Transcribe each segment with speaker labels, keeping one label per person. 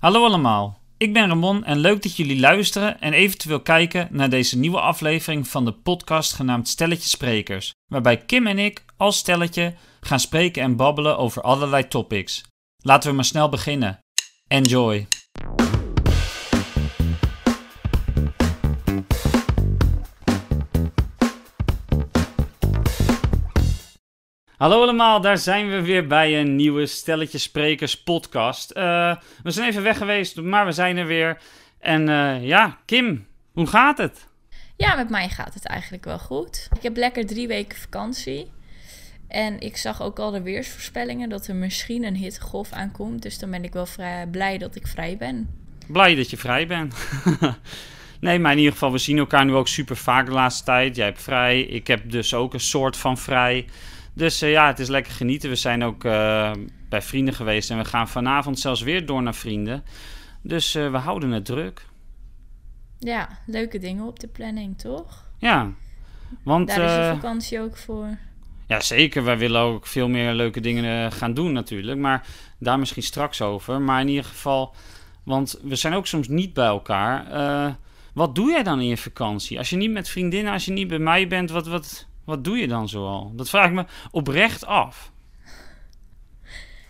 Speaker 1: Hallo allemaal, ik ben Ramon en leuk dat jullie luisteren en eventueel kijken naar deze nieuwe aflevering van de podcast genaamd Stelletje Sprekers, waarbij Kim en ik als stelletje gaan spreken en babbelen over allerlei topics. Laten we maar snel beginnen. Enjoy! Hallo allemaal, daar zijn we weer bij een nieuwe Stelletje Sprekers podcast. Uh, we zijn even weg geweest, maar we zijn er weer. En uh, ja, Kim, hoe gaat het?
Speaker 2: Ja, met mij gaat het eigenlijk wel goed. Ik heb lekker drie weken vakantie. En ik zag ook al de weersvoorspellingen dat er misschien een hittegolf aankomt. Dus dan ben ik wel vrij blij dat ik vrij ben.
Speaker 1: Blij dat je vrij bent. nee, maar in ieder geval, we zien elkaar nu ook super vaak de laatste tijd. Jij hebt vrij, ik heb dus ook een soort van vrij. Dus uh, ja, het is lekker genieten. We zijn ook uh, bij vrienden geweest en we gaan vanavond zelfs weer door naar vrienden. Dus uh, we houden het druk.
Speaker 2: Ja, leuke dingen op de planning, toch?
Speaker 1: Ja, want...
Speaker 2: Daar is de vakantie ook voor.
Speaker 1: Ja, zeker. Wij willen ook veel meer leuke dingen gaan doen natuurlijk. Maar daar misschien straks over. Maar in ieder geval... Want we zijn ook soms niet bij elkaar. wat doe jij dan in je vakantie? Als je niet met vriendinnen, als je niet bij mij bent, wat... wat wat doe je dan zoal? Dat vraag ik me oprecht af.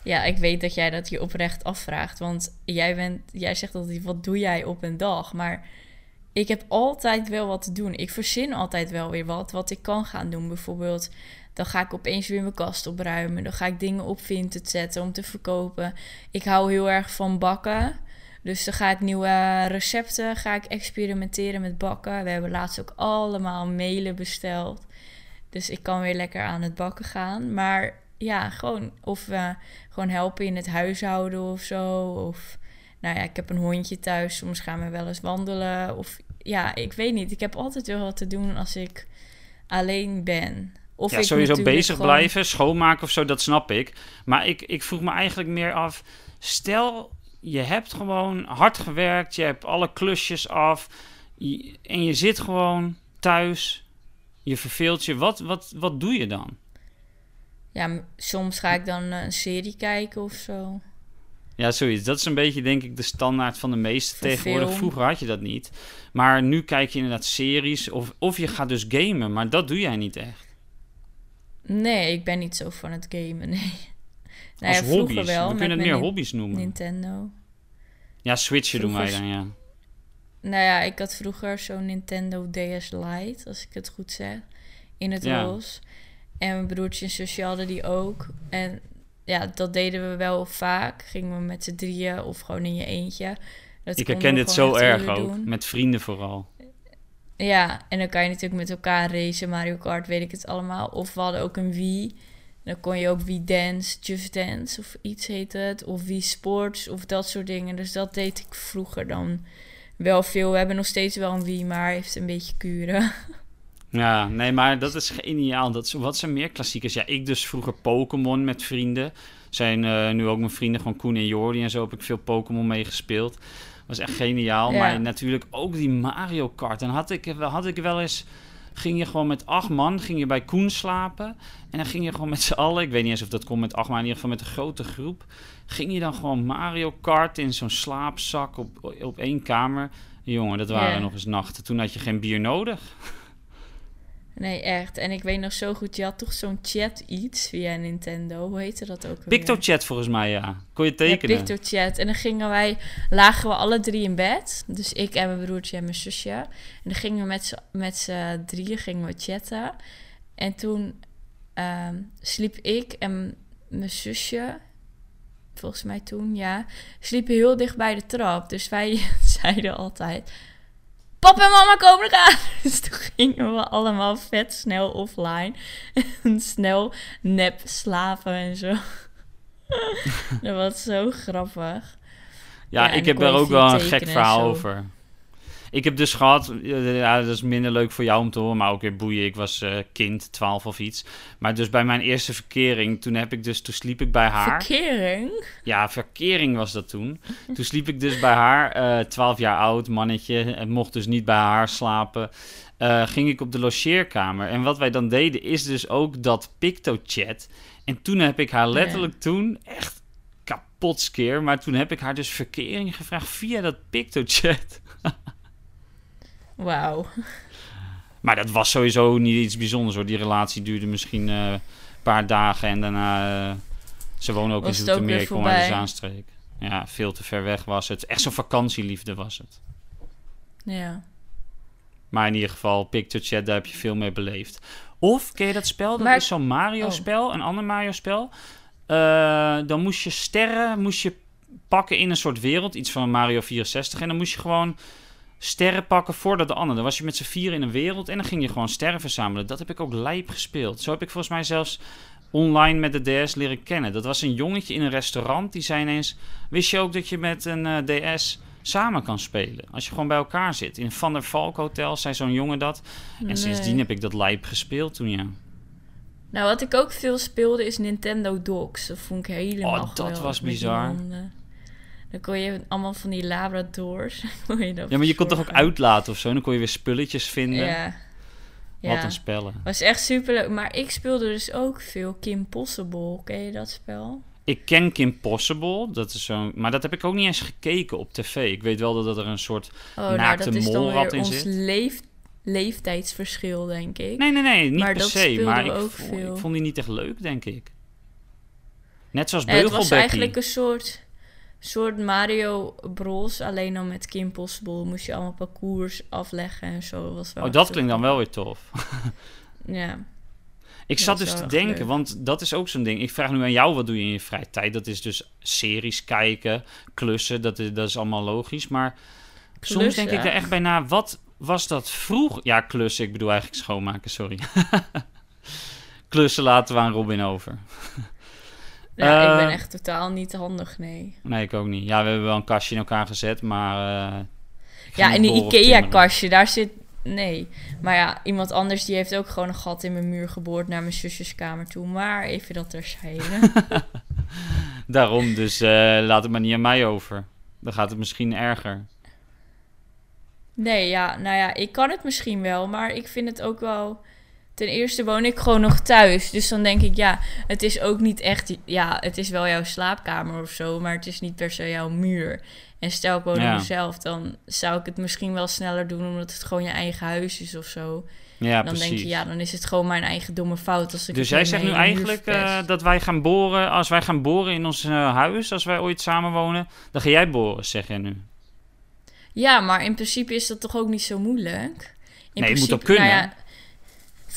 Speaker 2: Ja, ik weet dat jij dat je oprecht afvraagt. Want jij, bent, jij zegt altijd, wat doe jij op een dag? Maar ik heb altijd wel wat te doen. Ik verzin altijd wel weer wat, wat ik kan gaan doen. Bijvoorbeeld, dan ga ik opeens weer mijn kast opruimen. Dan ga ik dingen op Vinted zetten om te verkopen. Ik hou heel erg van bakken. Dus dan ga ik nieuwe recepten, ga ik experimenteren met bakken. We hebben laatst ook allemaal mailen besteld. Dus ik kan weer lekker aan het bakken gaan. Maar ja, gewoon of we gewoon helpen in het huishouden of zo. Of nou ja, ik heb een hondje thuis. Soms gaan we wel eens wandelen. Of ja, ik weet niet. Ik heb altijd wel wat te doen als ik alleen ben. Of
Speaker 1: ja,
Speaker 2: ik
Speaker 1: sowieso bezig blijven, schoonmaken of zo, dat snap ik. Maar ik, ik vroeg me eigenlijk meer af. Stel, je hebt gewoon hard gewerkt, je hebt alle klusjes af. en je zit gewoon thuis je verveelt je. Wat, wat, wat doe je dan?
Speaker 2: Ja, soms ga ik dan een serie kijken of zo.
Speaker 1: Ja, zoiets. Dat is een beetje, denk ik, de standaard van de meeste tegenwoordig. Vroeger had je dat niet. Maar nu kijk je inderdaad series of, of je gaat dus gamen. Maar dat doe jij niet echt.
Speaker 2: Nee, ik ben niet zo van het gamen, nee.
Speaker 1: Nou Als ja, hobby's. Wel, We kunnen het meer hobby's noemen.
Speaker 2: Nintendo.
Speaker 1: Ja, Switchen doen wij dan, ja.
Speaker 2: Nou ja, ik had vroeger zo'n Nintendo DS Lite, als ik het goed zeg, in het ja. roze. En mijn broertje en zusje hadden die ook. En ja, dat deden we wel vaak. Gingen we met z'n drieën of gewoon in je eentje.
Speaker 1: Dat ik herken dit zo erg ook, met vrienden vooral.
Speaker 2: Ja, en dan kan je natuurlijk met elkaar racen, Mario Kart, weet ik het allemaal. Of we hadden ook een Wii. Dan kon je ook Wii Dance, Just Dance of iets heet het. Of Wii Sports of dat soort dingen. Dus dat deed ik vroeger dan wel veel. We hebben nog steeds wel een Wii, maar heeft een beetje kuren.
Speaker 1: Ja, nee, maar dat is geniaal. Dat is, wat zijn meer klassiekers? Ja, ik dus vroeger Pokémon met vrienden. Zijn uh, nu ook mijn vrienden, gewoon Koen en Jordi en zo heb ik veel Pokémon meegespeeld. Was echt geniaal. Maar natuurlijk ook die Mario Kart. En had ik, had ik wel eens ging je gewoon met acht man ging je bij Koen slapen. En dan ging je gewoon met z'n allen, ik weet niet eens of dat komt met acht man, in ieder geval met een grote groep. Ging je dan gewoon Mario Kart in zo'n slaapzak op, op één kamer. Jongen, dat waren nog eens nachten. Toen had je geen bier nodig.
Speaker 2: Nee, echt. En ik weet nog zo goed, je had toch zo'n chat iets via Nintendo. Hoe heette dat ook
Speaker 1: PictoChat volgens mij, ja. Kon je tekenen?
Speaker 2: Ja, PictoChat. En dan gingen wij, lagen we alle drie in bed. Dus ik en mijn broertje en mijn zusje. En dan gingen we met, met z'n drieën gingen we chatten. En toen uh, sliep ik en mijn zusje, volgens mij toen, ja, sliepen heel dicht bij de trap. Dus wij zeiden altijd papa en mama komen eraan. Dus toen gingen we allemaal vet snel offline. En snel nep slapen en zo. dat was zo grappig.
Speaker 1: Ja, ik heb er ook wel een gek verhaal over. Ik heb dus gehad, ja, dat is minder leuk voor jou om te horen, maar ook weer boeien. Ik was uh, kind, 12 of iets. Maar dus bij mijn eerste verkering, toen heb ik dus, toen sliep ik bij haar.
Speaker 2: Verkering?
Speaker 1: Ja, verkering was dat toen. toen sliep ik dus bij haar, uh, eh, 12 jaar oud, mannetje, en mocht dus niet bij haar slapen. Uh, ging ik op de logeerkamer. En wat wij dan deden, is dus ook dat PictoChat. En toen heb ik haar letterlijk toen echt kapot skeer. Maar toen heb ik haar dus verkering gevraagd via dat PictoChat.
Speaker 2: Wauw.
Speaker 1: Maar dat was sowieso niet iets bijzonders hoor. Die relatie duurde misschien eh, een paar dagen en daarna... eh, ze wonen ook
Speaker 2: Was
Speaker 1: in Zoetermeer, ik kom uit de
Speaker 2: voorbij?
Speaker 1: Zaanstreek. Ja, veel te ver weg was het. Echt zo'n vakantieliefde was het.
Speaker 2: Ja.
Speaker 1: Maar in ieder geval, PictoChat, daar heb je veel mee beleefd. Of, ken je dat spel? Dat
Speaker 2: Maar-
Speaker 1: is zo'n Mario-spel, een ander Mario-spel. Eh, dan moest je sterren moest je pakken in een soort wereld, iets van Mario 64. En dan moest je gewoon sterren pakken voordat de ander. Dan was je met z'n vier in een wereld en dan ging je gewoon sterren verzamelen. Dat heb ik ook lijp gespeeld. Zo heb ik volgens mij zelfs online met de DS leren kennen. Dat was een jongetje in een restaurant, die zei ineens... Wist je ook dat je met een eh, DS samen kan spelen? Als je gewoon bij elkaar zit. In Van der Valk Hotel zei zo'n jongen dat. En
Speaker 2: Nee.
Speaker 1: sindsdien heb ik dat lijp gespeeld toen, ja.
Speaker 2: Nou, wat ik ook veel speelde is Nintendo Dogs. Dat vond ik helemaal
Speaker 1: Oh, dat
Speaker 2: geweldig
Speaker 1: was
Speaker 2: met die
Speaker 1: bizar.
Speaker 2: Dan kon je allemaal van die labradors. kon je
Speaker 1: Ja, maar je kon toch ook uitlaten of zo? Dan kon je weer spulletjes vinden.
Speaker 2: Ja.
Speaker 1: Wat
Speaker 2: Ja.
Speaker 1: een spellen.
Speaker 2: Was echt super leuk. Maar ik speelde dus ook veel Kim Possible. Ken je dat spel?
Speaker 1: Ik ken Kim Possible, dat is zo, maar dat heb ik ook niet eens gekeken op tv. Ik weet wel dat er een soort...
Speaker 2: Oh, nou,
Speaker 1: Naakte
Speaker 2: dat is dan
Speaker 1: molrat in
Speaker 2: ons
Speaker 1: zit.
Speaker 2: leef, leeftijdsverschil, denk ik.
Speaker 1: Nee, nee, nee, niet
Speaker 2: Maar
Speaker 1: per se. Maar ik,
Speaker 2: ook
Speaker 1: vond,
Speaker 2: veel.
Speaker 1: ik vond die niet echt leuk, denk ik. Net zoals
Speaker 2: Nee, het was
Speaker 1: Beugelbekkie.
Speaker 2: eigenlijk een soort, soort Mario Bros. Alleen dan met Kim Possible moest je allemaal parcours afleggen en zo. Dat Was wel
Speaker 1: Oh, dat klinkt dan wel weer tof.
Speaker 2: Ja.
Speaker 1: Ik zat dus te denken,
Speaker 2: leuk.
Speaker 1: want dat is ook zo'n ding. Ik vraag nu aan jou, wat doe je in je vrije tijd? Dat is dus series kijken, klussen, dat is, dat is allemaal logisch. Maar soms denk ik er echt bij na, wat was dat vroeg? Ja, klussen, ik bedoel eigenlijk schoonmaken, sorry. klussen laten we aan Robin over.
Speaker 2: Ja, ik ben
Speaker 1: Eh,
Speaker 2: echt totaal niet handig, nee.
Speaker 1: Nee, ik ook niet. Ja, we hebben wel een kastje in elkaar gezet, maar... eh,
Speaker 2: Ja, in die. IKEA-kastje, daar zit... Nee. Maar ja, iemand anders die heeft ook gewoon een gat in mijn muur geboord naar mijn zusjes kamer toe. Maar even dat terzijde.
Speaker 1: Daarom, dus eh, laat het maar niet aan mij over. Dan gaat het misschien erger.
Speaker 2: Nee, ja, nou ja, ik kan het misschien wel, maar ik vind het ook wel. Ten eerste woon ik gewoon nog thuis. Dus dan denk ik, ja, het is ook niet echt. Ja, het is wel jouw slaapkamer of zo, maar het is niet per se jouw muur. En stel ik woon
Speaker 1: Ja.
Speaker 2: zelf, dan zou ik het misschien wel sneller doen, omdat het gewoon je eigen huis is of zo.
Speaker 1: Ja,
Speaker 2: dan
Speaker 1: precies.
Speaker 2: denk je, ja, dan is het gewoon mijn eigen domme fout. Als ik
Speaker 1: Dus jij zegt nu eigenlijk eh, dat wij gaan boren, als wij gaan boren in ons eh, huis, als wij ooit samen wonen, dan ga jij boren, zeg jij nu.
Speaker 2: Ja, maar in principe is dat toch ook niet zo moeilijk? In
Speaker 1: Nee, het moet ook kunnen.
Speaker 2: nou ja,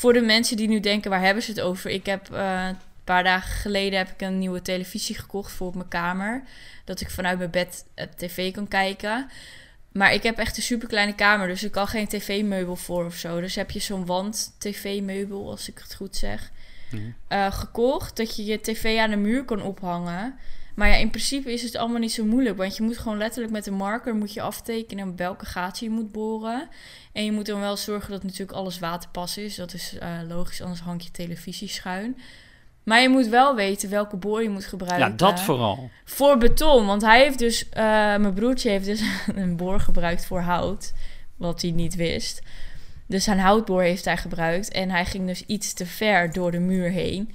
Speaker 2: voor de mensen die nu denken, waar hebben ze het over? Ik heb eh, een paar dagen geleden heb ik een nieuwe televisie gekocht voor op mijn kamer. Dat ik vanuit mijn bed eh, tv kan kijken. Maar ik heb echt een super kleine kamer, dus ik kan geen tv-meubel voor of zo. Dus heb je zo'n wand-tv-meubel, als ik het goed zeg,
Speaker 1: Mhm.
Speaker 2: eh, gekocht. Dat je je tv aan de muur kan ophangen. Maar ja, in principe is het allemaal niet zo moeilijk. Want je moet gewoon letterlijk met een marker moet je aftekenen welke gaten je moet boren. En je moet dan wel zorgen dat natuurlijk alles waterpas is. Dat is eh, logisch, anders hang je televisie schuin. Maar je moet wel weten welke boor je moet gebruiken.
Speaker 1: Ja, dat vooral.
Speaker 2: Voor beton. Want hij heeft dus, eh, mijn broertje heeft dus een boor gebruikt voor hout. Wat hij niet wist. Dus zijn houtboor heeft hij gebruikt. En hij ging dus iets te ver door de muur heen.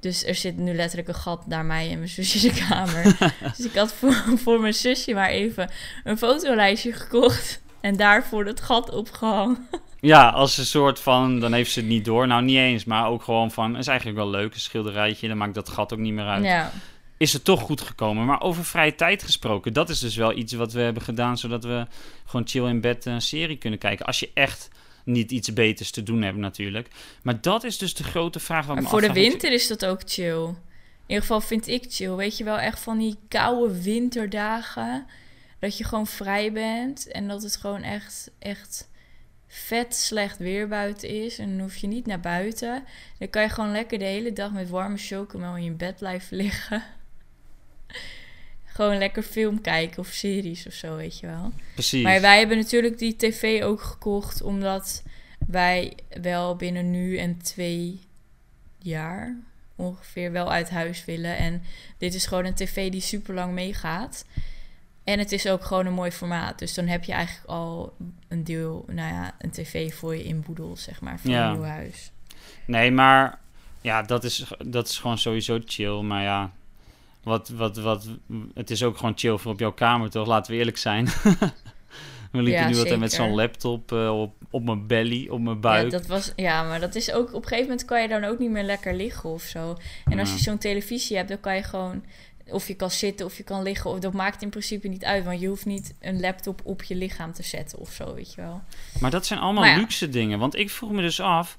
Speaker 2: Dus er zit nu letterlijk een gat naar mij en mijn zusje kamer. dus ik had voor, voor mijn zusje maar even een fotolijstje gekocht. En daarvoor dat gat opgehangen.
Speaker 1: Ja, als een soort van, dan heeft ze het niet door. Nou, niet eens, maar ook gewoon van, is eigenlijk wel leuk, een schilderijtje, dan maakt dat gat ook niet meer uit.
Speaker 2: Ja.
Speaker 1: Is het toch goed gekomen. Maar over vrije tijd gesproken, dat is dus wel iets wat we hebben gedaan, zodat we gewoon chill in bed een serie kunnen kijken. Als je echt niet iets beters te doen hebt natuurlijk. Maar dat is dus de grote vraag. Wat
Speaker 2: Maar
Speaker 1: me
Speaker 2: voor de winter is dat ook chill. In ieder geval vind ik chill. Weet je wel, echt van die koude winterdagen. Dat je gewoon vrij bent. En dat het gewoon echt, echt vet slecht weer buiten is. En dan hoef je niet naar buiten. Dan kan je gewoon lekker de hele dag met warme chocomel in je bed blijven liggen. Gewoon lekker film kijken of series of zo, weet je wel.
Speaker 1: Precies.
Speaker 2: Maar wij hebben natuurlijk die tv ook gekocht omdat wij wel binnen nu en twee jaar ongeveer wel uit huis willen. En dit is gewoon een tv die super lang meegaat. En het is ook gewoon een mooi formaat. Dus dan heb je eigenlijk al een deel, nou ja, een tv voor je inboedel, zeg maar, voor
Speaker 1: Ja.
Speaker 2: een nieuw huis.
Speaker 1: Nee, maar ja, dat is, dat is gewoon sowieso chill. Maar ja, Wat, wat, wat, het is ook gewoon chill voor op jouw kamer, toch? Laten we eerlijk zijn. we liepen
Speaker 2: Ja,
Speaker 1: nu altijd met zo'n laptop eh, op, op mijn belly, op mijn buik.
Speaker 2: Ja, dat was, ja, maar dat is ook... Op een gegeven moment kan je dan ook niet meer lekker liggen of zo. En als je zo'n televisie hebt, dan kan je gewoon... Of je kan zitten of je kan liggen. Of dat maakt in principe niet uit. Want je hoeft niet een laptop op je lichaam te zetten of zo, weet je wel.
Speaker 1: Maar dat zijn allemaal
Speaker 2: ja.
Speaker 1: luxe dingen. Want ik vroeg me dus af.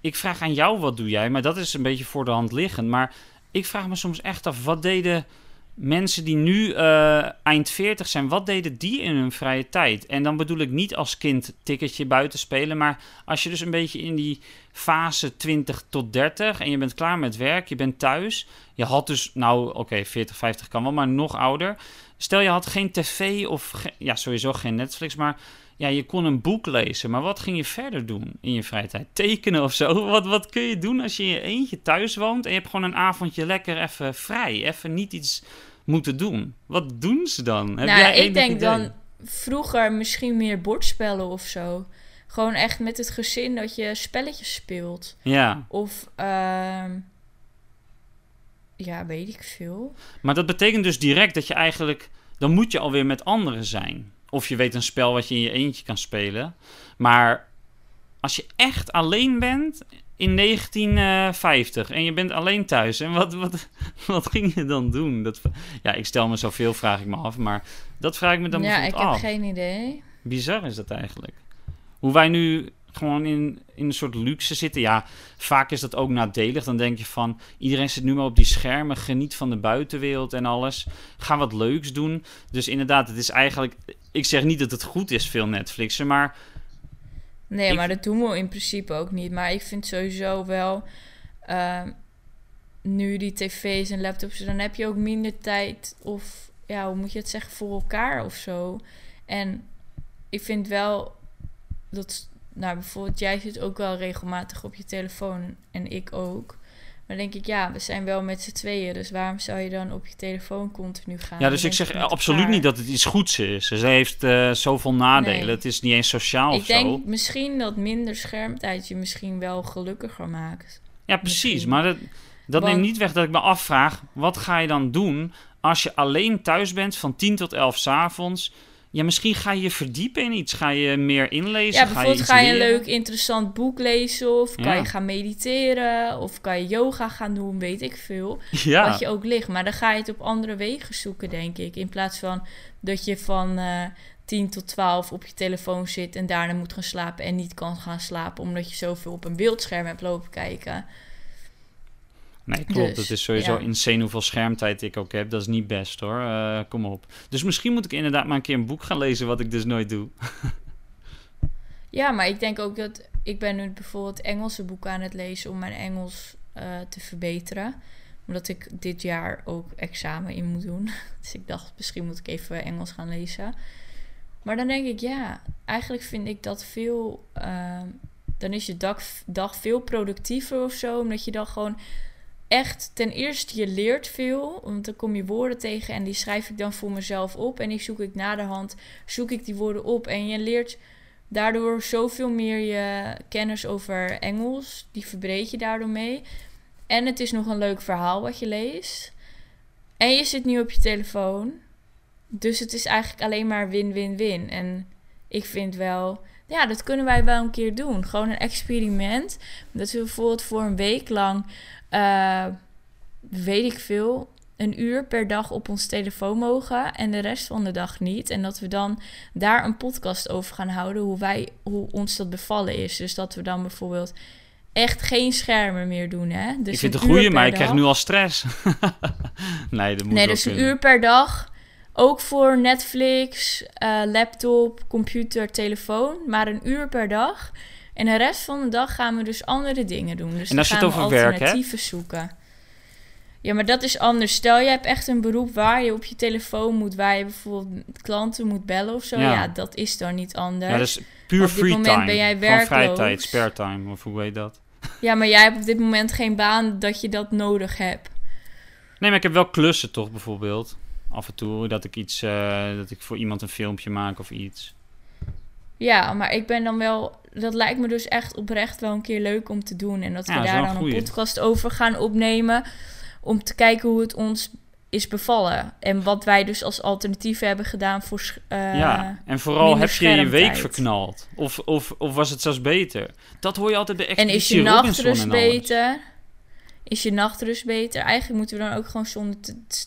Speaker 1: Ik vraag aan jou wat doe jij, maar dat is een beetje voor de hand liggend. Maar ik vraag me soms echt af, wat deden mensen die nu eh, eind 40 zijn, wat deden die in hun vrije tijd? En dan bedoel ik niet als kind ticketje buiten spelen, maar als je dus een beetje in die fase 20 tot 30 en je bent klaar met werk, je bent thuis. Je had dus, nou oké, 40, 50 kan wel, maar nog ouder. Stel je had geen tv of, ja sowieso geen Netflix, maar ja, je kon een boek lezen, maar wat ging je verder doen in je vrije tijd? Tekenen of zo? Wat, wat kun je doen als je in je eentje thuis woont en je hebt gewoon een avondje lekker even vrij, even niet iets moeten doen? Wat doen ze dan? Heb
Speaker 2: nou,
Speaker 1: jij
Speaker 2: ik denk
Speaker 1: idee?
Speaker 2: dan vroeger misschien meer bordspellen of zo. Gewoon echt met het gezin dat je spelletjes speelt.
Speaker 1: Ja,
Speaker 2: Of, ehm, ja, weet ik veel.
Speaker 1: maar dat betekent dus direct dat je eigenlijk, dan moet je alweer met anderen zijn. Of je weet een spel wat je in je eentje kan spelen. Maar als je echt alleen bent in 1950 en je bent alleen thuis, en wat, wat, wat ging je dan doen? Dat, ja, ik stel me zoveel, vraag ik me af, maar dat vraag ik me dan
Speaker 2: ja, ik
Speaker 1: bijvoorbeeld
Speaker 2: heb
Speaker 1: af.
Speaker 2: geen idee.
Speaker 1: Bizar is dat eigenlijk. Hoe wij nu gewoon in, in een soort luxe zitten. Ja, vaak is dat ook nadelig. Dan denk je van, iedereen zit nu maar op die schermen. Geniet van de buitenwereld en alles. Ga wat leuks doen. Dus inderdaad, het is eigenlijk... Ik zeg niet dat het goed is, veel Netflixen. Maar
Speaker 2: Nee,
Speaker 1: Ik-
Speaker 2: maar dat doen we in principe ook niet. Maar ik vind sowieso wel... ehm, nu die tv's en laptops... dan heb je ook minder tijd of... ja, hoe moet je het zeggen? Voor elkaar of zo. En ik vind wel dat... nou, bijvoorbeeld jij zit ook wel regelmatig op je telefoon... en ik ook. Maar denk ik, ja, we zijn wel met z'n tweeën... dus waarom zou je dan op je telefoon continu gaan?
Speaker 1: ja, dus ik zeg absoluut
Speaker 2: elkaar.
Speaker 1: niet dat het iets goeds is. Ze heeft eh, zoveel nadelen.
Speaker 2: Nee.
Speaker 1: Het is niet eens sociaal
Speaker 2: Ik
Speaker 1: of
Speaker 2: denk
Speaker 1: zo.
Speaker 2: misschien dat minder schermtijd je misschien wel gelukkiger maakt.
Speaker 1: Ja, precies.
Speaker 2: Misschien.
Speaker 1: Maar dat, dat
Speaker 2: Want-
Speaker 1: neemt niet weg dat ik me afvraag... wat ga je dan doen als je alleen thuis bent van 10 tot 11 's avonds... Ja, misschien ga je je verdiepen in iets. Ga je meer inlezen.
Speaker 2: Ja,
Speaker 1: ga je
Speaker 2: bijvoorbeeld ga je een leuk interessant boek lezen of kan
Speaker 1: Ja.
Speaker 2: je gaan mediteren of kan je yoga gaan doen, weet ik veel.
Speaker 1: Ja,
Speaker 2: Wat je ook ligt. Maar dan ga je het op andere wegen zoeken, denk ik. In plaats van dat je van eh 10 tot 12 op je telefoon zit en daarna moet gaan slapen en niet kan gaan slapen omdat je zoveel op een beeldscherm hebt lopen kijken.
Speaker 1: Nee, klopt.
Speaker 2: dus,
Speaker 1: het is sowieso
Speaker 2: ja.
Speaker 1: insane hoeveel schermtijd ik ook heb. Dat is niet best hoor. Eh, kom op. Dus misschien moet ik inderdaad maar een keer een boek gaan lezen, wat ik dus nooit doe.
Speaker 2: Ja, maar ik denk ook dat ik ben nu bijvoorbeeld Engelse boeken aan het lezen om mijn Engels eh, te verbeteren. Omdat ik dit jaar ook examen in moet doen. Dus ik dacht, misschien moet ik even Engels gaan lezen. Maar dan denk ik, ja, eigenlijk vind ik dat veel. ehm, dan is je dag, dag veel productiever of zo. Omdat je dan gewoon echt, ten eerste, je leert veel. Want dan kom je woorden tegen en die schrijf ik dan voor mezelf op. En die zoek ik na de hand, zoek ik die woorden op. En je leert daardoor zoveel meer je kennis over Engels. Die verbreed je daardoor mee. En het is nog een leuk verhaal wat je leest. En je zit nu op je telefoon. Dus het is eigenlijk alleen maar win-win-win. En ik vind wel, ja, dat kunnen wij wel een keer doen. Gewoon een experiment. Dat we bijvoorbeeld voor een week lang, eh, weet ik veel, een uur per dag op ons telefoon mogen en de rest van de dag niet. En dat we dan daar een podcast over gaan houden, hoe, wij, hoe ons dat bevallen is. Dus dat we dan bijvoorbeeld echt geen schermen meer doen, hè. Dus
Speaker 1: ik vind het
Speaker 2: een uur
Speaker 1: maar ik krijg nu al stress. nee, dat moet
Speaker 2: Nee, dus een uur per dag. Ook voor Netflix, eh, laptop, computer, telefoon. Maar een uur per dag. En de rest van de dag gaan we dus andere dingen doen. Dus
Speaker 1: En
Speaker 2: dan
Speaker 1: als je het
Speaker 2: gaan we
Speaker 1: over werk hebt?
Speaker 2: alternatieven zoeken. Ja, maar dat is anders. Stel, je hebt echt een beroep waar je op je telefoon moet, waar je bijvoorbeeld klanten moet bellen of zo.
Speaker 1: Ja.
Speaker 2: Ja, dat is dan niet anders.
Speaker 1: Ja, dus puur
Speaker 2: Op dit
Speaker 1: free
Speaker 2: moment
Speaker 1: time.
Speaker 2: ben jij
Speaker 1: vrije
Speaker 2: werkloos.
Speaker 1: tijd, spare time, of hoe heet dat?
Speaker 2: Ja, maar jij hebt op dit moment geen baan dat je dat nodig hebt.
Speaker 1: Nee, maar ik heb wel klussen toch bijvoorbeeld. Af en toe dat ik iets, eh, dat ik voor iemand een filmpje maak of iets.
Speaker 2: Ja, maar ik ben dan wel. Dat lijkt me dus echt oprecht wel een keer leuk om te doen. En dat we
Speaker 1: Ja,
Speaker 2: daar dan
Speaker 1: een
Speaker 2: podcast over gaan opnemen. Om te kijken hoe het ons is bevallen. En wat wij dus als alternatief hebben gedaan voor... eh,
Speaker 1: ja, en vooral heb je je week verknald? Of, of, of was het zelfs beter? Dat hoor je altijd bij
Speaker 2: En
Speaker 1: Expeditie
Speaker 2: is je
Speaker 1: en alles.
Speaker 2: beter? Is je nachtrust beter? Eigenlijk moeten we dan ook gewoon zonder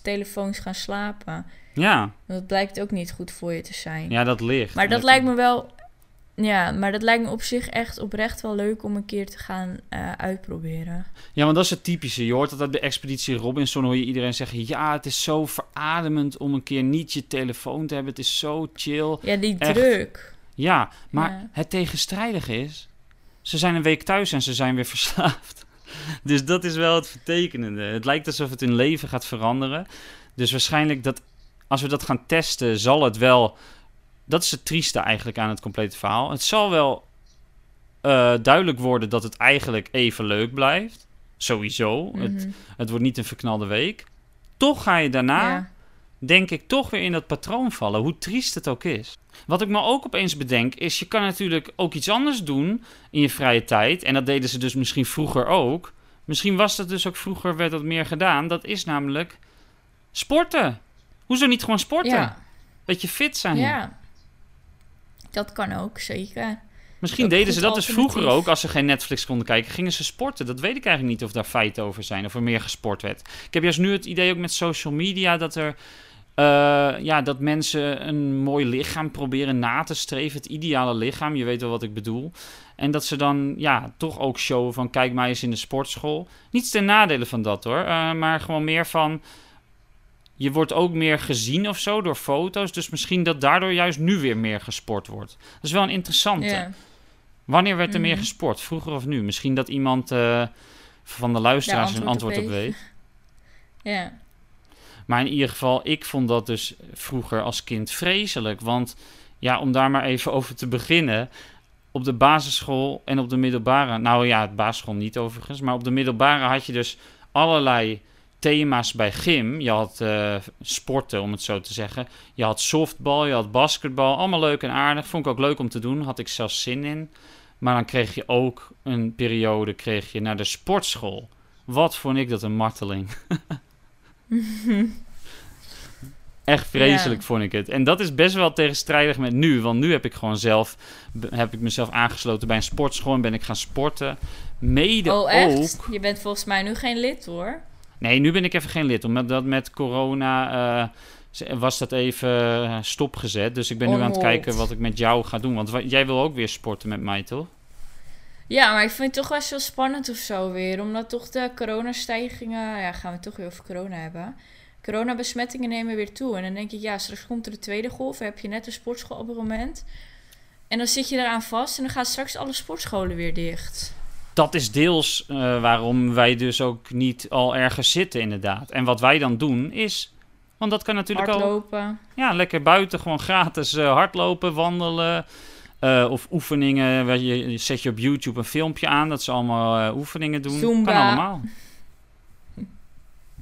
Speaker 2: telefoons gaan slapen.
Speaker 1: Ja,
Speaker 2: Want dat blijkt ook niet goed voor je te zijn.
Speaker 1: ja, dat ligt.
Speaker 2: maar dat lijkt me wel... Ja, maar dat lijkt me op zich echt oprecht wel leuk om een keer te gaan eh, uitproberen.
Speaker 1: Ja, want dat is het typische. Je hoort dat bij Expeditie Robinson hoor je iedereen zeggen... ja, het is zo verademend om een keer niet je telefoon te hebben. Het is zo chill.
Speaker 2: Ja, die
Speaker 1: Echt.
Speaker 2: druk.
Speaker 1: Ja, maar
Speaker 2: Ja.
Speaker 1: het tegenstrijdige is... ze zijn een week thuis en ze zijn weer verslaafd. Dus dat is wel het vertekenende. Het lijkt alsof het hun leven gaat veranderen. Dus waarschijnlijk dat als we dat gaan testen, zal het wel... Dat is het trieste eigenlijk aan het complete verhaal. Het zal wel eh, duidelijk worden dat het eigenlijk even leuk blijft. Sowieso. Het,
Speaker 2: Mhm.
Speaker 1: het wordt niet een verknalde week. Toch ga je daarna
Speaker 2: Ja.
Speaker 1: Denk ik, toch weer in dat patroon vallen, hoe triest het ook is. Wat ik me ook opeens bedenk, is je kan natuurlijk ook iets anders doen in je vrije tijd. En dat deden ze dus misschien vroeger ook. Misschien was dat dus ook vroeger, werd dat meer gedaan. Dat is namelijk sporten. Hoezo niet gewoon sporten?
Speaker 2: Ja.
Speaker 1: Dat je fit zijn.
Speaker 2: ja. Dat kan ook, zeker.
Speaker 1: Misschien deden ze dat dus vroeger ook, als ze geen Netflix konden kijken, gingen ze sporten. Dat weet ik eigenlijk niet of daar feiten over zijn, of er meer gesport werd. Ik heb juist nu het idee ook met social media dat er, eh, ja, dat mensen een mooi lichaam proberen na te streven, het ideale lichaam, je weet wel wat ik bedoel. En dat ze dan, ja, toch ook showen van, kijk mij eens in de sportschool. Niets ten nadele van dat hoor, eh, maar gewoon meer van, je wordt ook meer gezien of zo door foto's, dus misschien dat daardoor juist nu weer meer gesport wordt. Dat is wel een interessante. Wanneer werd er meer
Speaker 2: Mhm.
Speaker 1: gesport? Vroeger of nu? Misschien dat iemand eh, van de luisteraars
Speaker 2: Ja,
Speaker 1: een
Speaker 2: antwoord
Speaker 1: antwoord
Speaker 2: op
Speaker 1: op weet.
Speaker 2: Ja.
Speaker 1: Maar in ieder geval, ik vond dat dus vroeger als kind vreselijk. Want ja, om daar maar even over te beginnen. Op de basisschool en op de middelbare... Nou ja, het basisschool niet overigens. Maar op de middelbare had je dus allerlei thema's bij gym. Je had eh, sporten, om het zo te zeggen. Je had softbal, je had basketbal. Allemaal leuk en aardig. Vond ik ook leuk om te doen. Had ik zelfs zin in. Maar dan kreeg je ook een periode kreeg je naar de sportschool. Wat vond ik dat een marteling. Echt vreselijk vond ik het. En dat is best wel tegenstrijdig met nu. Want nu heb ik gewoon zelf... heb ik mezelf aangesloten bij een sportschool... en ben ik gaan sporten. Mede
Speaker 2: Oh, echt?
Speaker 1: ook...
Speaker 2: Je bent volgens mij nu geen lid, hoor.
Speaker 1: Nee, nu ben ik even geen lid. Omdat dat met corona... eh, was dat even eh, stopgezet. Dus ik ben nu aan het kijken wat ik met jou ga doen. Want wa- jij wil ook weer sporten met mij, toch?
Speaker 2: Ja, maar ik vind het toch wel zo spannend of zo weer. Omdat toch de coronastijgingen... Ja, gaan we het toch weer over corona hebben. Coronabesmettingen nemen weer toe. En dan denk ik, ja, straks komt er de tweede golf. Dan heb je net een sportschoolabonnement. En dan zit je eraan vast. En dan gaan straks alle sportscholen weer dicht.
Speaker 1: Dat is deels eh, waarom wij dus ook niet al ergens zitten, inderdaad. En wat wij dan doen is... Want dat kan natuurlijk al...
Speaker 2: Hardlopen.
Speaker 1: Ja, lekker buiten, gewoon gratis eh, hardlopen, wandelen. Eh, of oefeningen. waar Je, zet je op YouTube een filmpje aan dat ze allemaal eh, oefeningen doen.
Speaker 2: Zumba.
Speaker 1: Kan allemaal.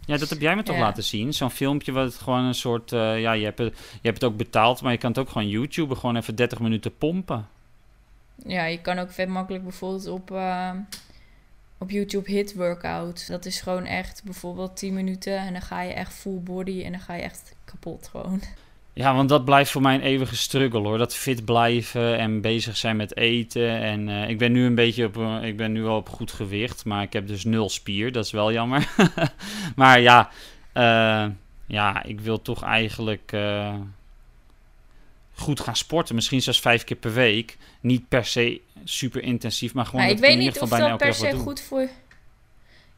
Speaker 1: Ja, dat heb jij me toch
Speaker 2: Ja.
Speaker 1: laten zien. Zo'n filmpje wat gewoon een soort... eh, ja, je hebt, het, je hebt het ook betaald, maar je kan het ook gewoon YouTube gewoon even 30 minuten pompen.
Speaker 2: Ja, je kan ook vet makkelijk bijvoorbeeld op, op YouTube hit workout. Dat is gewoon echt bijvoorbeeld 10 minuten en dan ga je echt full body en dan ga je echt kapot gewoon.
Speaker 1: Ja, want dat blijft voor mij een eeuwige struggle hoor. Dat fit blijven en bezig zijn met eten. En eh, ik ben nu een beetje op, ik ben nu wel op goed gewicht, maar ik heb dus nul spier. Dat is wel jammer. maar ja, eh, ja, ik wil toch eigenlijk eh, goed gaan sporten. Misschien zelfs vijf keer per week. Niet per se super intensief, maar gewoon
Speaker 2: Maar ik
Speaker 1: ik
Speaker 2: weet niet of dat per se goed voor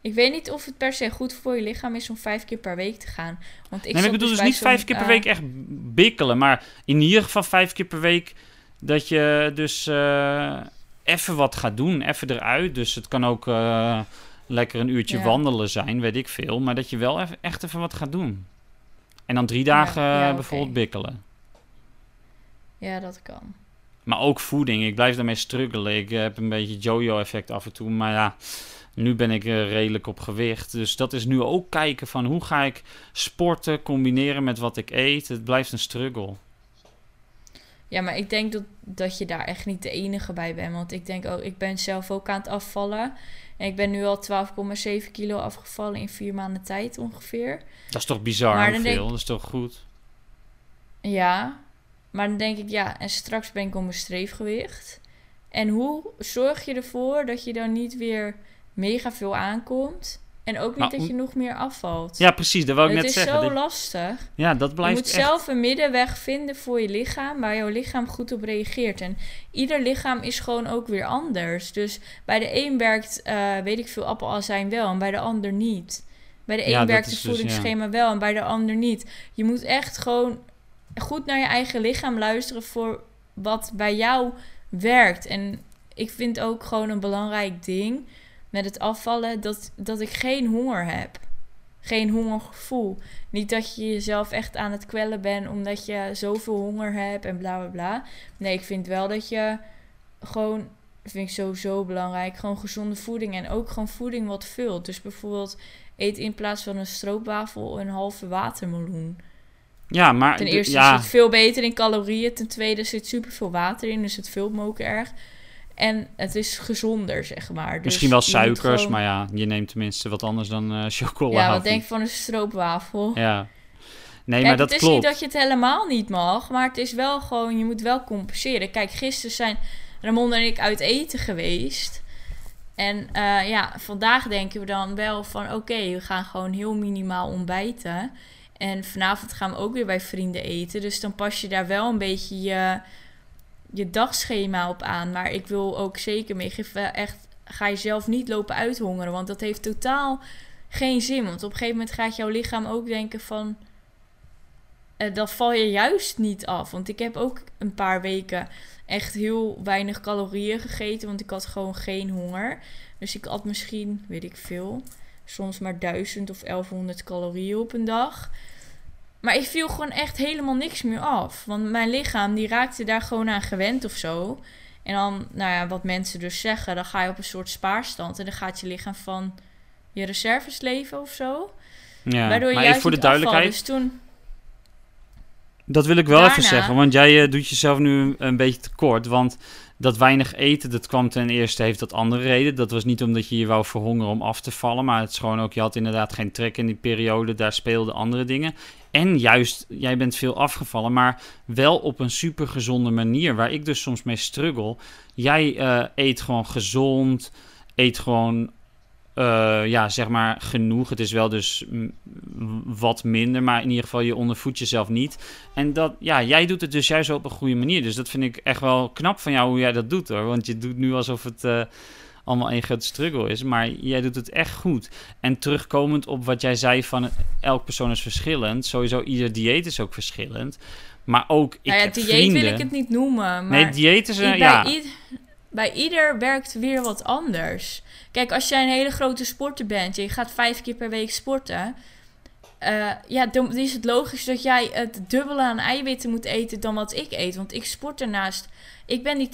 Speaker 2: Ik weet niet of het per se goed voor je lichaam is om vijf keer per week te gaan. Want ik
Speaker 1: nee, bedoel dus
Speaker 2: bij
Speaker 1: niet vijf keer per
Speaker 2: eh,
Speaker 1: week echt bikkelen. Maar in ieder geval vijf keer per week dat je dus eh, even wat gaat doen. Even eruit. Dus het kan ook eh, lekker een uurtje
Speaker 2: Ja.
Speaker 1: wandelen zijn, weet ik veel. Maar dat je wel even, echt even wat gaat doen. En dan drie dagen
Speaker 2: ja,
Speaker 1: bijvoorbeeld bikkelen.
Speaker 2: Ja, dat kan.
Speaker 1: Maar ook voeding. Ik blijf daarmee struggelen. Ik heb een beetje jojo-effect af en toe. Maar ja, nu ben ik eh, redelijk op gewicht. Dus dat is nu ook kijken van hoe ga ik sporten combineren met wat ik eet. Het blijft een struggle.
Speaker 2: Ja, maar ik denk dat, dat je daar echt niet de enige bij bent. Want ik denk ook, ik ben zelf ook aan het afvallen. En ik ben nu al 12,7 kilo afgevallen in vier maanden tijd ongeveer.
Speaker 1: Dat is toch bizar
Speaker 2: Maar
Speaker 1: hoeveel?
Speaker 2: denk-
Speaker 1: Dat is toch goed?
Speaker 2: Ja, maar dan denk ik, ja, en straks ben ik op mijn streefgewicht. En hoe zorg je ervoor dat je dan niet weer mega veel aankomt? En ook niet
Speaker 1: Maar
Speaker 2: dat je nog meer afvalt.
Speaker 1: Ja, precies. Dat wou ik
Speaker 2: het
Speaker 1: net
Speaker 2: is
Speaker 1: zeggen.
Speaker 2: zo
Speaker 1: Dat-
Speaker 2: lastig.
Speaker 1: ja, dat
Speaker 2: Je
Speaker 1: blijft
Speaker 2: moet
Speaker 1: echt...
Speaker 2: zelf een middenweg vinden voor je lichaam, waar jouw lichaam goed op reageert. En ieder lichaam is gewoon ook weer anders. Dus bij de een werkt, eh, weet ik veel, appelazijn wel en bij de ander niet. Bij de een
Speaker 1: Ja,
Speaker 2: werkt
Speaker 1: is
Speaker 2: het
Speaker 1: dus, ja.
Speaker 2: voedingsschema wel en bij de ander niet. Je moet echt gewoon goed naar je eigen lichaam luisteren voor wat bij jou werkt. En ik vind ook gewoon een belangrijk ding met het afvallen dat, dat ik geen honger heb. Geen hongergevoel. Niet dat je jezelf echt aan het kwellen bent omdat je zoveel honger hebt en bla bla bla. Nee, ik vind wel dat je gewoon, vind ik sowieso belangrijk, gewoon gezonde voeding en ook gewoon voeding wat vult. Dus bijvoorbeeld eet in plaats van een stroopwafel een halve watermeloen.
Speaker 1: Ja, maar...
Speaker 2: Ten eerste
Speaker 1: ja,
Speaker 2: is het veel beter in calorieën. Ten tweede zit superveel water in, dus het vult me ook erg. En het is gezonder, zeg maar. Dus
Speaker 1: Misschien wel suikers,
Speaker 2: gewoon-
Speaker 1: maar ja, je neemt tenminste wat anders dan eh chocola.
Speaker 2: Ja, wat denk je van een stroopwafel?
Speaker 1: Ja. Nee, maar dat
Speaker 2: het is
Speaker 1: klopt.
Speaker 2: niet dat je het helemaal niet mag, maar het is wel gewoon, je moet wel compenseren. Kijk, gisteren zijn Ramon en ik uit eten geweest. En eh, ja, vandaag denken we dan wel van, oké, we gaan gewoon heel minimaal ontbijten. En vanavond gaan we ook weer bij vrienden eten. Dus dan pas je daar wel een beetje je, je dagschema op aan. Maar ik wil ook zeker meegeven, echt, ga je zelf niet lopen uithongeren. Want dat heeft totaal geen zin. Want op een gegeven moment gaat jouw lichaam ook denken van... eh, dat val je juist niet af. Want ik heb ook een paar weken echt heel weinig calorieën gegeten. Want ik had gewoon geen honger. Dus ik had misschien, weet ik veel, soms maar 1000 of 1100 calorieën op een dag. Maar ik viel gewoon echt helemaal niks meer af. Want mijn lichaam die raakte daar gewoon aan gewend of zo. En dan, nou ja, wat mensen dus zeggen, dan ga je op een soort spaarstand. En dan gaat je lichaam van je reserves leven of zo.
Speaker 1: Ja.
Speaker 2: Waardoor je
Speaker 1: maar
Speaker 2: juist
Speaker 1: voor de duidelijkheid,
Speaker 2: Dus toen,
Speaker 1: dat wil ik wel even zeggen. Want jij eh, doet jezelf nu een, een beetje tekort. Want dat weinig eten, dat kwam ten eerste, heeft dat andere reden. Dat was niet omdat je je wou verhongeren om af te vallen. Maar het is gewoon ook, je had inderdaad geen trek in die periode. Daar speelden andere dingen. En juist, jij bent veel afgevallen, maar wel op een super gezonde manier. Waar ik dus soms mee struggle. Jij eh, eet gewoon gezond, eet gewoon, eh, ja, zeg maar genoeg. Het is wel dus wat minder, maar in ieder geval je ondervoedt jezelf niet. En dat, ja, jij doet het dus juist op een goede manier. Dus dat vind ik echt wel knap van jou hoe jij dat doet hoor. Want je doet nu alsof het eh, allemaal een grote struggle is. Maar jij doet het echt goed. En terugkomend op wat jij zei van elk persoon is verschillend. Sowieso ieder dieet is ook verschillend. Maar ook, ik
Speaker 2: nou ja,
Speaker 1: heb
Speaker 2: dieet
Speaker 1: vrienden.
Speaker 2: wil ik het niet noemen. Maar
Speaker 1: nee, dieet is een, ja.
Speaker 2: bij ieder werkt weer wat anders. Kijk, als jij een hele grote sporter bent en je gaat vijf keer per week sporten. Eh, ja, dan is het logisch dat jij het dubbele aan eiwitten moet eten dan wat ik eet. Want ik sport ernaast. Ik ben die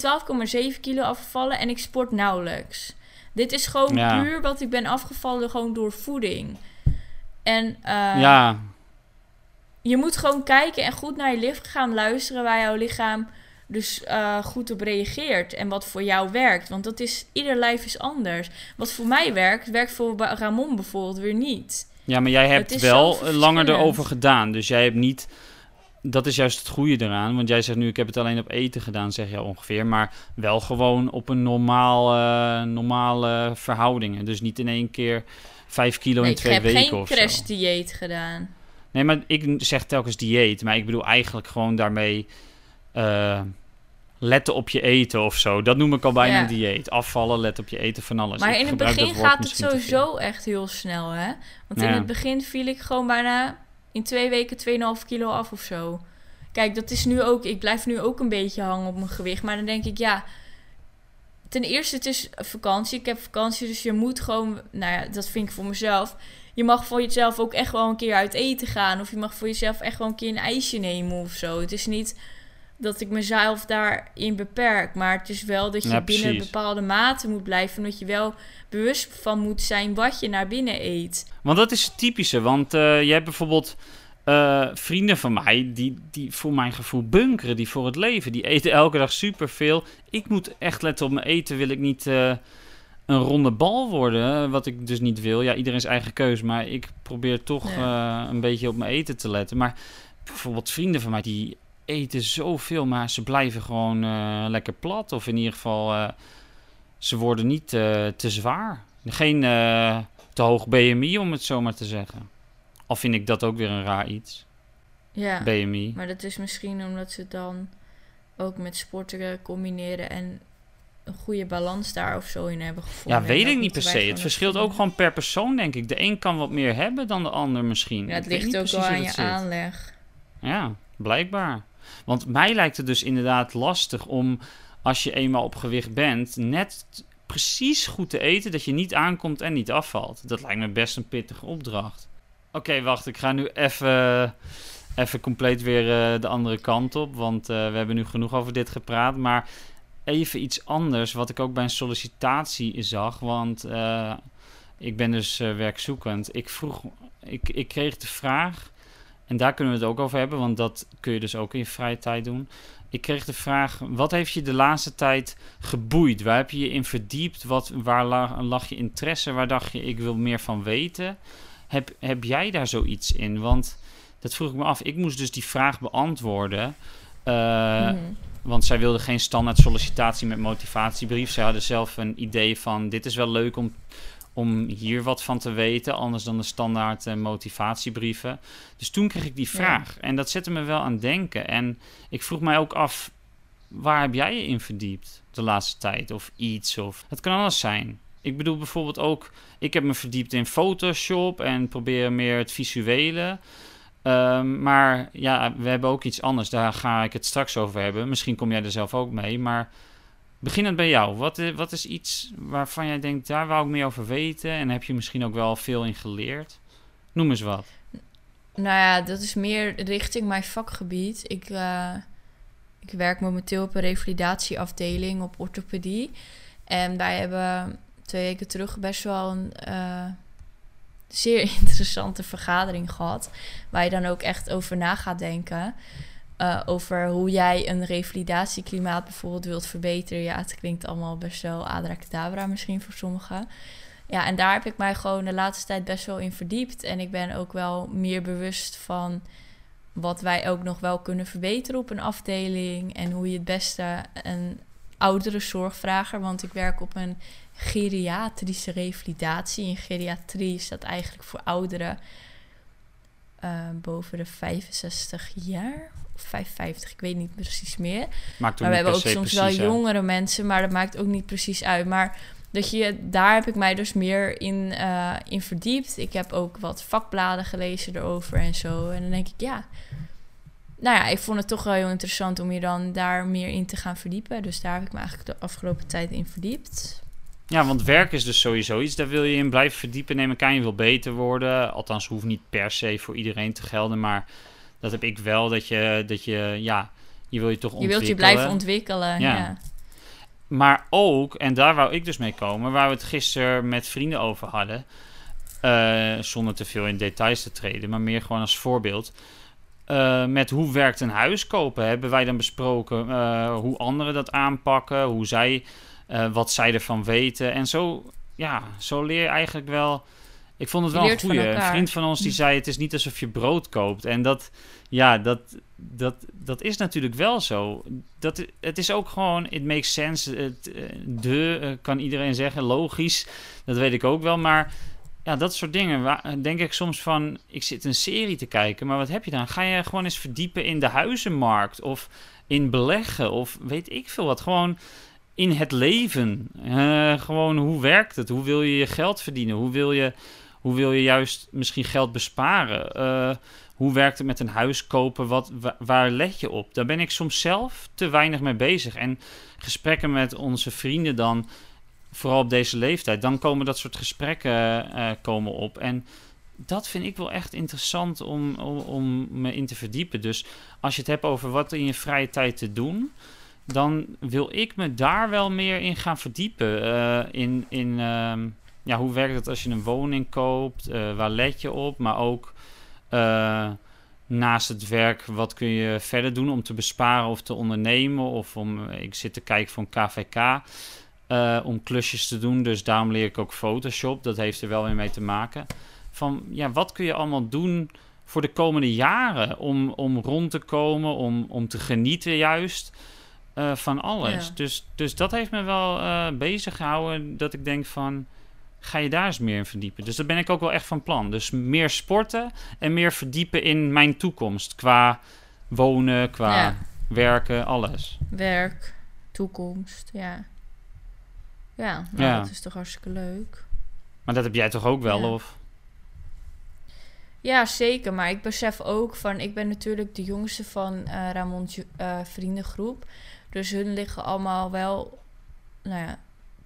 Speaker 2: 12,7 kilo afgevallen en ik sport nauwelijks. Dit is gewoon
Speaker 1: Ja.
Speaker 2: puur wat ik ben afgevallen gewoon door voeding. En eh,
Speaker 1: ja,
Speaker 2: je moet gewoon kijken en goed naar je lichaam luisteren waar jouw lichaam dus eh, goed op reageert en wat voor jou werkt. Want dat is, ieder lijf is anders. Wat voor mij werkt, werkt voor Ramon bijvoorbeeld weer niet.
Speaker 1: Ja, maar jij hebt wel langer erover gedaan. Dus jij hebt niet... Dat is juist het goede eraan. Want jij zegt nu, ik heb het alleen op eten gedaan, zeg je ongeveer. Maar wel gewoon op een normaal, eh, normale verhoudingen. Dus niet in één keer vijf kilo
Speaker 2: Nee,
Speaker 1: in
Speaker 2: ik
Speaker 1: twee
Speaker 2: heb
Speaker 1: weken
Speaker 2: geen
Speaker 1: of zo.
Speaker 2: crash-dieet gedaan.
Speaker 1: Nee, maar ik zeg telkens dieet. Maar ik bedoel eigenlijk gewoon daarmee eh, letten op je eten of zo. Dat noem ik al bijna
Speaker 2: Ja.
Speaker 1: een dieet. Afvallen, let op je eten, van alles.
Speaker 2: Maar
Speaker 1: Ik
Speaker 2: in het begin gaat het sowieso echt heel snel, hè? Want in het begin viel ik gewoon bijna in twee weken 2,5 kilo af of zo. Kijk, dat is nu ook... Ik blijf nu ook een beetje hangen op mijn gewicht. Maar dan denk ik, ja... Ten eerste, het is vakantie. Ik heb vakantie, dus je moet gewoon... Nou ja, dat vind ik voor mezelf. Je mag voor jezelf ook echt wel een keer uit eten gaan. Of je mag voor jezelf echt wel een keer een ijsje nemen of zo. Het is niet dat ik mezelf daarin beperk. Maar het is wel dat je
Speaker 1: Ja,
Speaker 2: binnen
Speaker 1: precies.
Speaker 2: bepaalde mate moet blijven. Dat je wel bewust van moet zijn wat je naar binnen eet.
Speaker 1: Want dat is het typische. Want eh, je hebt bijvoorbeeld... eh, vrienden van mij, die, die voor mijn gevoel bunkeren, die voor het leven. Die eten elke dag superveel. Ik moet echt letten op mijn eten, wil ik niet eh, een ronde bal worden, wat ik dus niet wil. Ja, iedereen zijn eigen keuze, maar ik probeer toch
Speaker 2: Ja.
Speaker 1: een beetje op mijn eten te letten. Maar bijvoorbeeld vrienden van mij, die eten zoveel, maar ze blijven gewoon eh, lekker plat. Of in ieder geval, eh, ze worden niet eh, te zwaar. Geen te hoog BMI, om het zo maar te zeggen. Al vind ik dat ook weer een raar iets,
Speaker 2: Ja,
Speaker 1: BMI.
Speaker 2: maar dat is misschien omdat ze dan ook met sporten combineren en een goede balans daar of zo in hebben gevonden.
Speaker 1: Ja, weet ik niet per se. Het verschilt ook gewoon per persoon, denk ik. De een kan wat meer hebben dan de ander misschien.
Speaker 2: Ja, het ligt ook wel aan je
Speaker 1: zit.
Speaker 2: aanleg.
Speaker 1: Ja, blijkbaar. Want mij lijkt het dus inderdaad lastig om, als je eenmaal op gewicht bent, net precies goed te eten dat je niet aankomt en niet afvalt. Dat lijkt me best een pittige opdracht. Oké, wacht. Ik ga nu even, even compleet weer eh, de andere kant op. Want eh, we hebben nu genoeg over dit gepraat. Maar even iets anders, wat ik ook bij een sollicitatie zag. Want eh, ik ben dus werkzoekend. Ik vroeg, ik, ik kreeg de vraag. En daar kunnen we het ook over hebben, want dat kun je dus ook in je vrije tijd doen. Ik kreeg de vraag: wat heeft je de laatste tijd geboeid? Waar heb je je in verdiept? Wat, waar lag, lag je interesse? Waar dacht je, ik wil meer van weten? Heb, heb jij daar zoiets in? Want dat vroeg ik me af. Ik moest dus die vraag beantwoorden. Eh,
Speaker 2: Mhm.
Speaker 1: Want zij wilden geen standaard sollicitatie met motivatiebrief. Zij hadden zelf een idee van: dit is wel leuk om, om hier wat van te weten, anders dan de standaard eh, motivatiebrieven. Dus toen kreeg ik die
Speaker 2: Ja.
Speaker 1: vraag. En dat zette me wel aan denken. En ik vroeg mij ook af: waar heb jij je in verdiept de laatste tijd? Of iets? Of het kan alles zijn. Ik bedoel bijvoorbeeld ook: ik heb me verdiept in Photoshop en probeer meer het visuele. Ehm, maar ja, we hebben ook iets anders. Daar ga ik het straks over hebben. Misschien kom jij er zelf ook mee. Maar beginnend bij jou. Wat, i- wat is iets waarvan jij denkt, daar wou ik meer over weten? En heb je misschien ook wel veel in geleerd? Noem eens wat.
Speaker 2: Nou ja, dat is meer richting mijn vakgebied. Ik, eh, ik werk momenteel op een revalidatieafdeling op orthopedie. En wij hebben twee weken terug best wel een eh, zeer interessante vergadering gehad. Waar je dan ook echt over na gaat denken. Eh, over hoe jij een revalidatieklimaat bijvoorbeeld wilt verbeteren. Ja, het klinkt allemaal best wel abracadabra misschien voor sommigen. Ja, en daar heb ik mij gewoon de laatste tijd best wel in verdiept. En ik ben ook wel meer bewust van wat wij ook nog wel kunnen verbeteren op een afdeling. En hoe je het beste een oudere zorgvrager, want ik werk op een geriatrische revalidatie. En geriatrie staat eigenlijk voor ouderen eh, boven de 65 jaar. Of 55, ik weet niet precies meer.
Speaker 1: Maakt
Speaker 2: Maar we hebben ook soms wel
Speaker 1: precies
Speaker 2: jongere mensen, maar dat maakt ook niet precies uit. Maar dat je, daar heb ik mij dus meer in, eh, in verdiept. Ik heb ook wat vakbladen gelezen erover en zo. En dan denk ik, ja. Nou ja, ik vond het toch wel heel interessant om je dan daar meer in te gaan verdiepen. Dus daar heb ik me eigenlijk de afgelopen tijd in verdiept.
Speaker 1: Ja, want werk is dus sowieso iets. Daar wil je in blijven verdiepen. Neem ik aan, je wil beter worden. Althans, hoeft niet per se voor iedereen te gelden. Maar dat heb ik wel. Dat je, dat je ja, je wil je toch
Speaker 2: Je
Speaker 1: ontwikkelen.
Speaker 2: wilt je blijven ontwikkelen.
Speaker 1: Ja.
Speaker 2: Ja.
Speaker 1: Maar ook, en daar wou ik dus mee komen, waar we het gisteren met vrienden over hadden. eh, zonder te veel in details te treden, maar meer gewoon als voorbeeld. Eh, met hoe werkt een huis kopen? Hebben wij dan besproken eh, hoe anderen dat aanpakken, hoe zij, wat zij ervan weten. En zo, ja, zo leer je eigenlijk wel. Ik vond het wel een goeie. Een vriend van ons die zei: Het is niet alsof je brood koopt. En dat, ja, dat, dat, dat is natuurlijk wel zo. Dat, het is ook gewoon, it makes sense. Het, eh, de, eh, kan iedereen zeggen, logisch. Dat weet ik ook wel. Maar ja, dat soort dingen. Waar, denk ik soms van, ik zit een serie te kijken. Maar wat heb je dan? Ga je gewoon eens verdiepen in de huizenmarkt? Of in beleggen? Of weet ik veel wat. Gewoon in het leven. Eh, gewoon, hoe werkt het? Hoe wil je je geld verdienen? Hoe wil je, hoe wil je juist misschien geld besparen? Eh, hoe werkt het met een huis kopen? Wat, wa- waar let je op? Daar ben ik soms zelf te weinig mee bezig. En gesprekken met onze vrienden dan, vooral op deze leeftijd, dan komen dat soort gesprekken eh, komen op. En dat vind ik wel echt interessant om, om, om me in te verdiepen. Dus als je het hebt over wat in je vrije tijd te doen, dan wil ik me daar wel meer in gaan verdiepen. Eh, in in ehm, ja, hoe werkt het als je een woning koopt? Eh, waar let je op? Maar ook eh, naast het werk, wat kun je verder doen om te besparen of te ondernemen? Of om, ik zit te kijken voor een KVK, uh, om klusjes te doen. Dus daarom leer ik ook Photoshop. Dat heeft er wel weer mee te maken. Van, ja, wat kun je allemaal doen voor de komende jaren om, om rond te komen, om, om te genieten juist uh, van alles. Dus, dus dat heeft me wel bezig gehouden, dat ik denk van, ga je daar eens meer in verdiepen. Dus daar ben ik ook wel echt van plan. Dus meer sporten en meer verdiepen in mijn toekomst, qua wonen, qua werken, alles.
Speaker 2: Werk, toekomst, ja. Ja, nou, ja, dat is toch hartstikke leuk.
Speaker 1: Maar dat heb jij toch ook wel, of?
Speaker 2: Ja, zeker. Maar ik besef ook van... Ik ben natuurlijk de jongste van uh, Ramon's uh, vriendengroep. Dus hun liggen allemaal wel... Nou ja,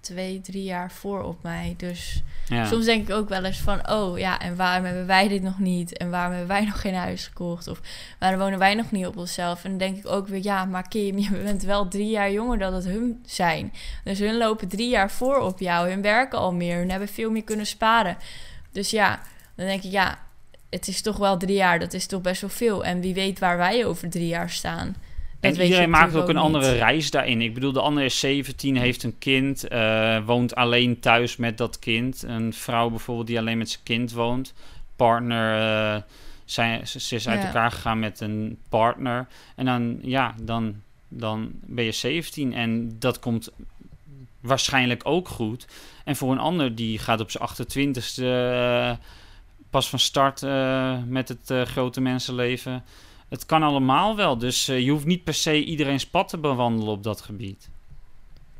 Speaker 2: twee, drie jaar voor op mij. Dus ja. soms denk ik ook wel eens van... Oh ja, en waarom hebben wij dit nog niet? En waarom hebben wij nog geen huis gekocht? Of waarom wonen wij nog niet op onszelf? En dan denk ik ook weer... Ja, maar Kim, je bent wel drie jaar jonger dan dat hun zijn. Dus hun lopen drie jaar voor op jou. Hun werken al meer. Hun hebben veel meer kunnen sparen. Dus ja, dan denk ik... Ja, het is toch wel drie jaar, dat is toch best wel veel. En wie weet waar wij over drie jaar staan.
Speaker 1: En iedereen maakt ook een andere reis daarin. Ik bedoel, de andere is 17, heeft een kind, uh, woont alleen thuis met dat kind. Een vrouw bijvoorbeeld die alleen met zijn kind woont. Partner, uh, zijn, ze is uit elkaar gegaan met een partner. En dan, ja, dan, dan ben je 17 en dat komt waarschijnlijk ook goed. En voor een ander die gaat op zijn 28ste... Uh, pas van start met het grote mensenleven. Het kan allemaal wel, dus uh, je hoeft niet per se iedereen's pad te bewandelen op dat gebied.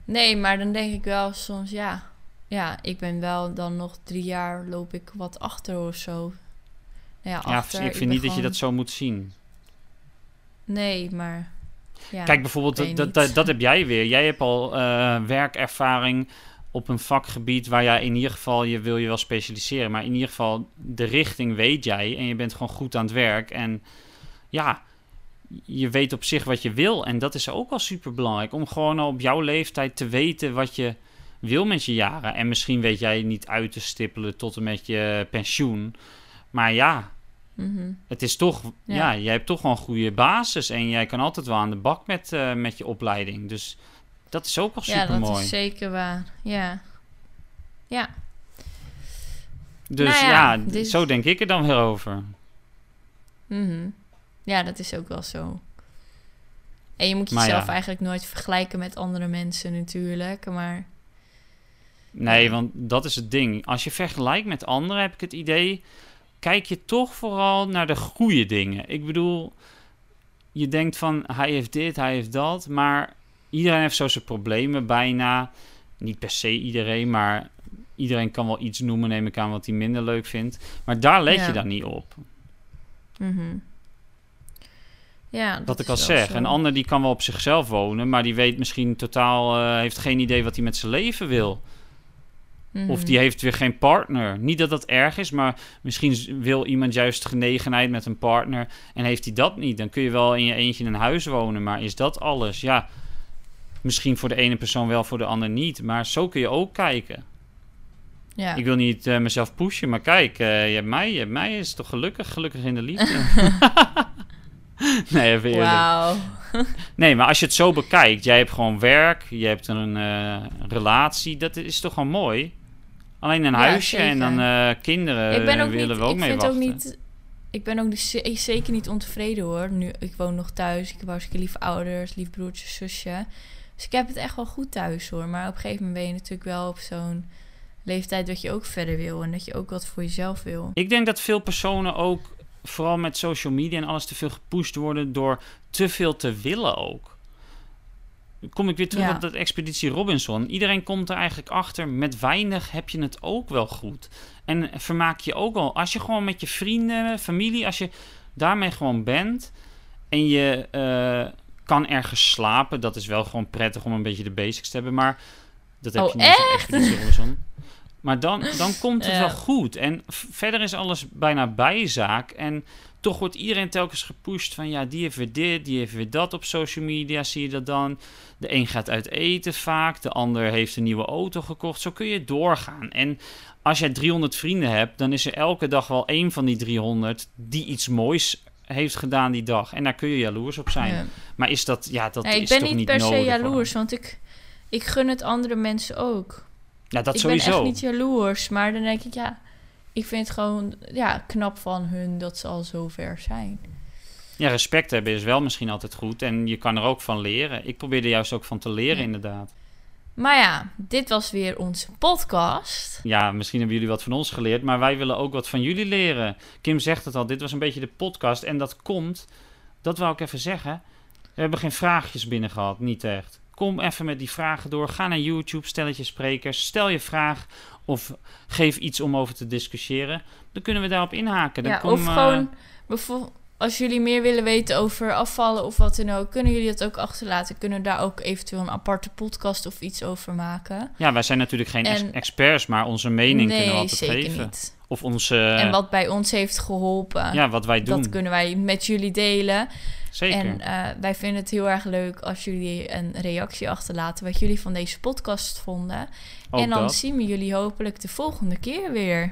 Speaker 2: Nee, maar dan denk ik wel soms, ja, ja, ik ben wel dan nog drie jaar loop ik wat achter of zo.
Speaker 1: Ja, achter, ja ik vind niet dat je dat zo moet zien.
Speaker 2: Nee, maar.
Speaker 1: Ja, Kijk, bijvoorbeeld, dat, dat, dat, heb jij weer. Jij hebt al werkervaring op een vakgebied waar jij in ieder geval je wil je wel specialiseren, maar in ieder geval de richting weet jij en je bent gewoon goed aan het werk en ja, je weet op zich wat je wil en dat is ook wel super belangrijk om gewoon al op jouw leeftijd te weten wat je wil met je jaren en misschien weet jij niet uit te stippelen tot en met je pensioen, maar ja. Mhm. Het is toch, ja. jij hebt toch wel een goede basis en jij kan altijd wel aan de bak met, uh, met je opleiding. Dus dat is ook wel super mooi. Ja, dat
Speaker 2: is zeker waar. Ja. Ja.
Speaker 1: Dus nou ja, zo denk ik er dan weer over.
Speaker 2: Mm Ja, dat is ook wel zo. En je moet jezelf eigenlijk nooit vergelijken met andere mensen natuurlijk, maar...
Speaker 1: Nee, want dat is het ding. Als je vergelijkt met anderen, heb ik het idee... kijk je toch vooral naar de goede dingen. Ik bedoel, je denkt van, hij heeft dit, hij heeft dat... maar iedereen heeft zo zijn problemen bijna. Niet per se iedereen, maar iedereen kan wel iets noemen, neem ik aan, wat hij minder leuk vindt. Maar daar let je dan niet op.
Speaker 2: Mm Ja,
Speaker 1: dat ik al zeg. Een ander die kan wel op zichzelf wonen, maar die weet misschien totaal, uh, heeft geen idee wat hij met zijn leven wil. Of mhm. die heeft weer geen partner. Niet dat dat erg is, maar misschien wil iemand juist genegenheid met een partner en heeft hij dat niet. Dan kun je wel in je eentje in een huis wonen, maar is dat alles? Ja, Misschien voor de ene persoon wel, voor de ander niet. Maar zo kun je ook kijken. Ja. Ik wil niet uh, mezelf pushen, maar kijk, uh, je hebt mij, je hebt mij is toch gelukkig, gelukkig in de liefde. nee, even eerlijk. Wow. nee, maar als je het zo bekijkt, jij hebt gewoon werk, je hebt een uh, relatie, dat is toch gewoon mooi. Alleen een huisje en dan kinderen ik ben ook willen niet, we ook ik mee vind wachten. Ook niet,
Speaker 2: ik ben ook niet, zeker niet ontevreden hoor. Nu, ik woon nog thuis, ik heb hartstikke lieve ouders, lief broertje, zusje. Dus ik heb het echt wel goed thuis hoor. Maar op een gegeven moment ben je natuurlijk wel op zo'n leeftijd dat je ook verder wil. En dat je ook wat voor jezelf wil.
Speaker 1: Ik denk dat veel personen ook, vooral met social media en alles, te veel gepusht worden door te veel te willen ook. Kom ik weer terug op dat expeditie Robinson. Iedereen komt er eigenlijk achter. Met weinig heb je het ook wel goed. En vermaak je ook al. Als je gewoon met je vrienden, familie, als je daarmee gewoon bent. En je uh, kan ergens slapen. Dat is wel gewoon prettig om een beetje de basics te hebben. Maar dat heb
Speaker 2: oh,
Speaker 1: je
Speaker 2: niet
Speaker 1: echt? Zo maar dan, dan komt het wel goed. En verder is alles bijna bijzaak. En toch wordt iedereen telkens gepusht van... ja, die heeft weer dit, die heeft weer dat op social media. Zie je dat dan? De een gaat uit eten vaak. De ander heeft een nieuwe auto gekocht. Zo kun je doorgaan. En als jij 300 vrienden hebt... dan is er elke dag wel één van die 300 die iets moois heeft gedaan die dag. En daar kun je jaloers op zijn.
Speaker 2: Ja.
Speaker 1: Maar is dat, ja, dat
Speaker 2: Nee,
Speaker 1: is
Speaker 2: ik ben
Speaker 1: toch
Speaker 2: niet
Speaker 1: niet
Speaker 2: per se
Speaker 1: nodig,
Speaker 2: jaloers, want ik, ik gun het andere mensen ook.
Speaker 1: Ja, dat
Speaker 2: ik
Speaker 1: sowieso.
Speaker 2: ben echt niet jaloers, maar dan denk ik, ja, ik vind het gewoon ja, knap van hun dat ze al zo ver zijn.
Speaker 1: Ja, respect hebben is wel misschien altijd goed. En je kan er ook van leren. Ik probeer er juist ook van te leren,
Speaker 2: Ja.
Speaker 1: inderdaad.
Speaker 2: Maar ja, dit was weer onze podcast.
Speaker 1: Ja, misschien hebben jullie wat van ons geleerd, maar wij willen ook wat van jullie leren. Kim zegt het al, dit was een beetje de podcast. En dat komt, dat wou ik even zeggen. We hebben geen vraagjes binnen gehad, niet echt. Kom even met die vragen door. Ga naar YouTube, stelletje sprekers. Stel je vraag of geef iets om over te discussiëren. Dan kunnen we daarop inhaken. Dan
Speaker 2: Ja,
Speaker 1: kom,
Speaker 2: of
Speaker 1: eh,
Speaker 2: gewoon, bijvoorbeeld, als jullie meer willen weten over afvallen of wat dan ook, kunnen jullie dat ook achterlaten. Kunnen daar ook eventueel een aparte podcast of iets over maken.
Speaker 1: Ja, wij zijn natuurlijk geen ex-
Speaker 2: En-
Speaker 1: experts, maar onze mening kunnen we altijd
Speaker 2: zeker
Speaker 1: geven.
Speaker 2: niet.
Speaker 1: Of onze,
Speaker 2: en wat bij ons heeft geholpen,
Speaker 1: ja, wat wij doen.
Speaker 2: dat kunnen wij met jullie delen.
Speaker 1: Zeker.
Speaker 2: En eh, wij vinden het heel erg leuk als jullie een reactie achterlaten wat jullie van deze podcast vonden.
Speaker 1: Ook
Speaker 2: en dan
Speaker 1: dat.
Speaker 2: zien we jullie hopelijk de volgende keer weer.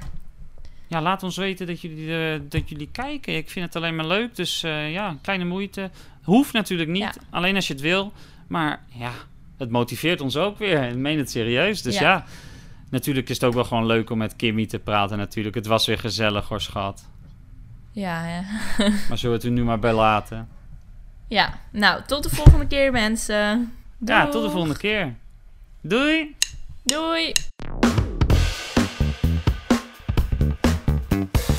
Speaker 1: Ja, laat ons weten dat jullie, eh, dat jullie kijken. Ik vind het alleen maar leuk. Dus eh, ja, kleine moeite. Hoeft natuurlijk niet.
Speaker 2: Ja.
Speaker 1: Alleen als je het wil. Maar ja, het motiveert ons ook weer. Ik meen het serieus. Dus ja.
Speaker 2: Ja.
Speaker 1: natuurlijk is het ook wel gewoon leuk om met Kimmy te praten natuurlijk. Het was weer gezellig hoor, schat.
Speaker 2: Ja, ja.
Speaker 1: Maar zullen we het er nu maar bij laten?
Speaker 2: ja, nou, tot de volgende keer mensen.
Speaker 1: Ja, tot de volgende keer. Doei!
Speaker 2: Doei! Mm-hmm.